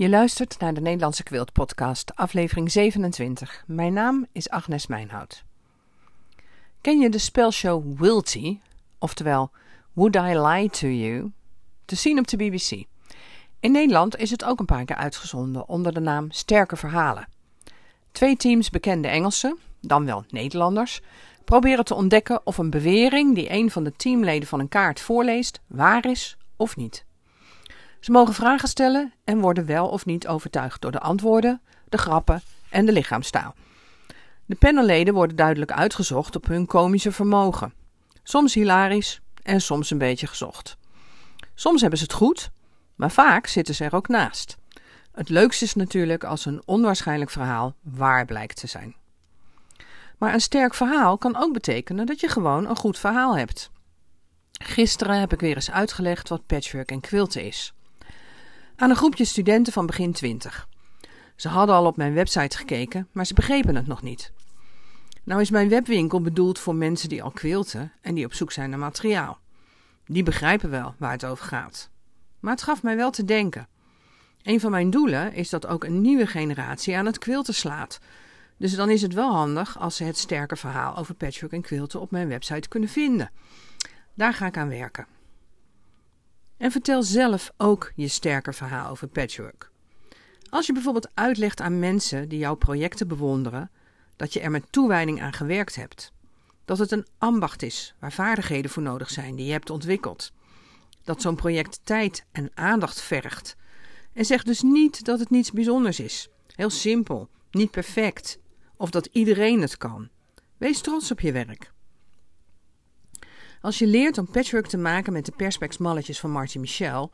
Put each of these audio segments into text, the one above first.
Je luistert naar de Nederlandse Quilt Podcast, aflevering 27. Mijn naam is Agnes Mijnhout. Ken je de spelshow Wilty, oftewel Would I Lie to You, te zien op de BBC? In Nederland is het ook een paar keer uitgezonden onder de naam Sterke Verhalen. Twee teams bekende Engelsen, dan wel Nederlanders, proberen te ontdekken of een bewering die een van de teamleden van een kaart voorleest waar is of niet. Ze mogen vragen stellen en worden wel of niet overtuigd door de antwoorden, de grappen en de lichaamstaal. De panelleden worden duidelijk uitgezocht op hun komische vermogen. Soms hilarisch en soms een beetje gezocht. Soms hebben ze het goed, maar vaak zitten ze er ook naast. Het leukste is natuurlijk als een onwaarschijnlijk verhaal waar blijkt te zijn. Maar een sterk verhaal kan ook betekenen dat je gewoon een goed verhaal hebt. Gisteren heb ik weer eens uitgelegd wat patchwork en quilten is aan een groepje studenten van begin twintig. Ze hadden al op mijn website gekeken, maar ze begrepen het nog niet. Nou is mijn webwinkel bedoeld voor mensen die al quilten en die op zoek zijn naar materiaal. Die begrijpen wel waar het over gaat. Maar het gaf mij wel te denken. Een van mijn doelen is dat ook een nieuwe generatie aan het quilten slaat. Dus dan is het wel handig als ze het sterke verhaal over patchwork en quilten op mijn website kunnen vinden. Daar ga ik aan werken. En vertel zelf ook je sterke verhaal over patchwork. Als je bijvoorbeeld uitlegt aan mensen die jouw projecten bewonderen dat je er met toewijding aan gewerkt hebt, dat het een ambacht is waar vaardigheden voor nodig zijn die je hebt ontwikkeld, dat zo'n project tijd en aandacht vergt. En zeg dus niet dat het niets bijzonders is. Heel simpel, niet perfect, of dat iedereen het kan. Wees trots op je werk. Als je leert om patchwork te maken met de perspex malletjes van Martin Michel,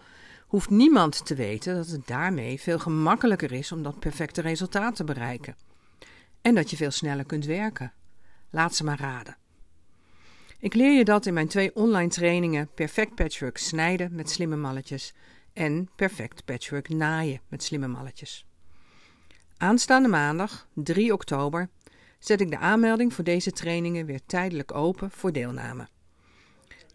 hoeft niemand te weten dat het daarmee veel gemakkelijker is om dat perfecte resultaat te bereiken. En dat je veel sneller kunt werken. Laat ze maar raden. Ik leer je dat in mijn twee online trainingen Perfect Patchwork snijden met slimme malletjes en Perfect Patchwork naaien met slimme malletjes. Aanstaande maandag, 3 oktober, zet ik de aanmelding voor deze trainingen weer tijdelijk open voor deelname.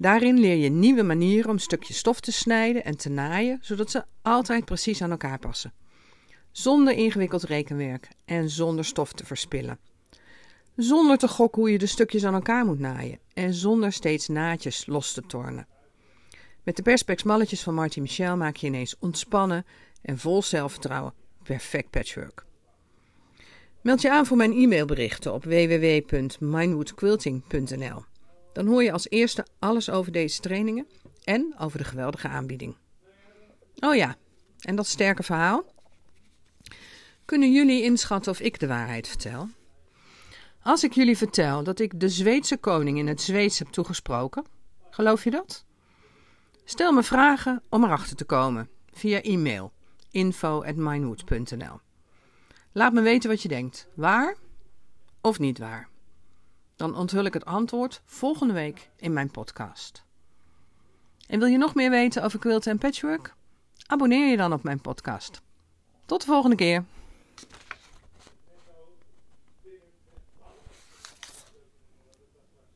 Daarin leer je nieuwe manieren om stukjes stof te snijden en te naaien, zodat ze altijd precies aan elkaar passen. Zonder ingewikkeld rekenwerk en zonder stof te verspillen. Zonder te gokken hoe je de stukjes aan elkaar moet naaien en zonder steeds naadjes los te tornen. Met de Perspex malletjes van Martin Michel maak je ineens ontspannen en vol zelfvertrouwen perfect patchwork. Meld je aan voor mijn e-mailberichten op www.minewoodquilting.nl. Dan hoor je als eerste alles over deze trainingen en over de geweldige aanbieding. Oh ja, en dat sterke verhaal? Kunnen jullie inschatten of ik de waarheid vertel? Als ik jullie vertel dat ik de Zweedse koning in het Zweeds heb toegesproken, geloof je dat? Stel me vragen om erachter te komen via e-mail info@minewood.nl. Laat me weten wat je denkt. Waar of niet waar? Dan onthul ik het antwoord volgende week in mijn podcast. En wil je nog meer weten over quilten en patchwork? Abonneer je dan op mijn podcast. Tot de volgende keer.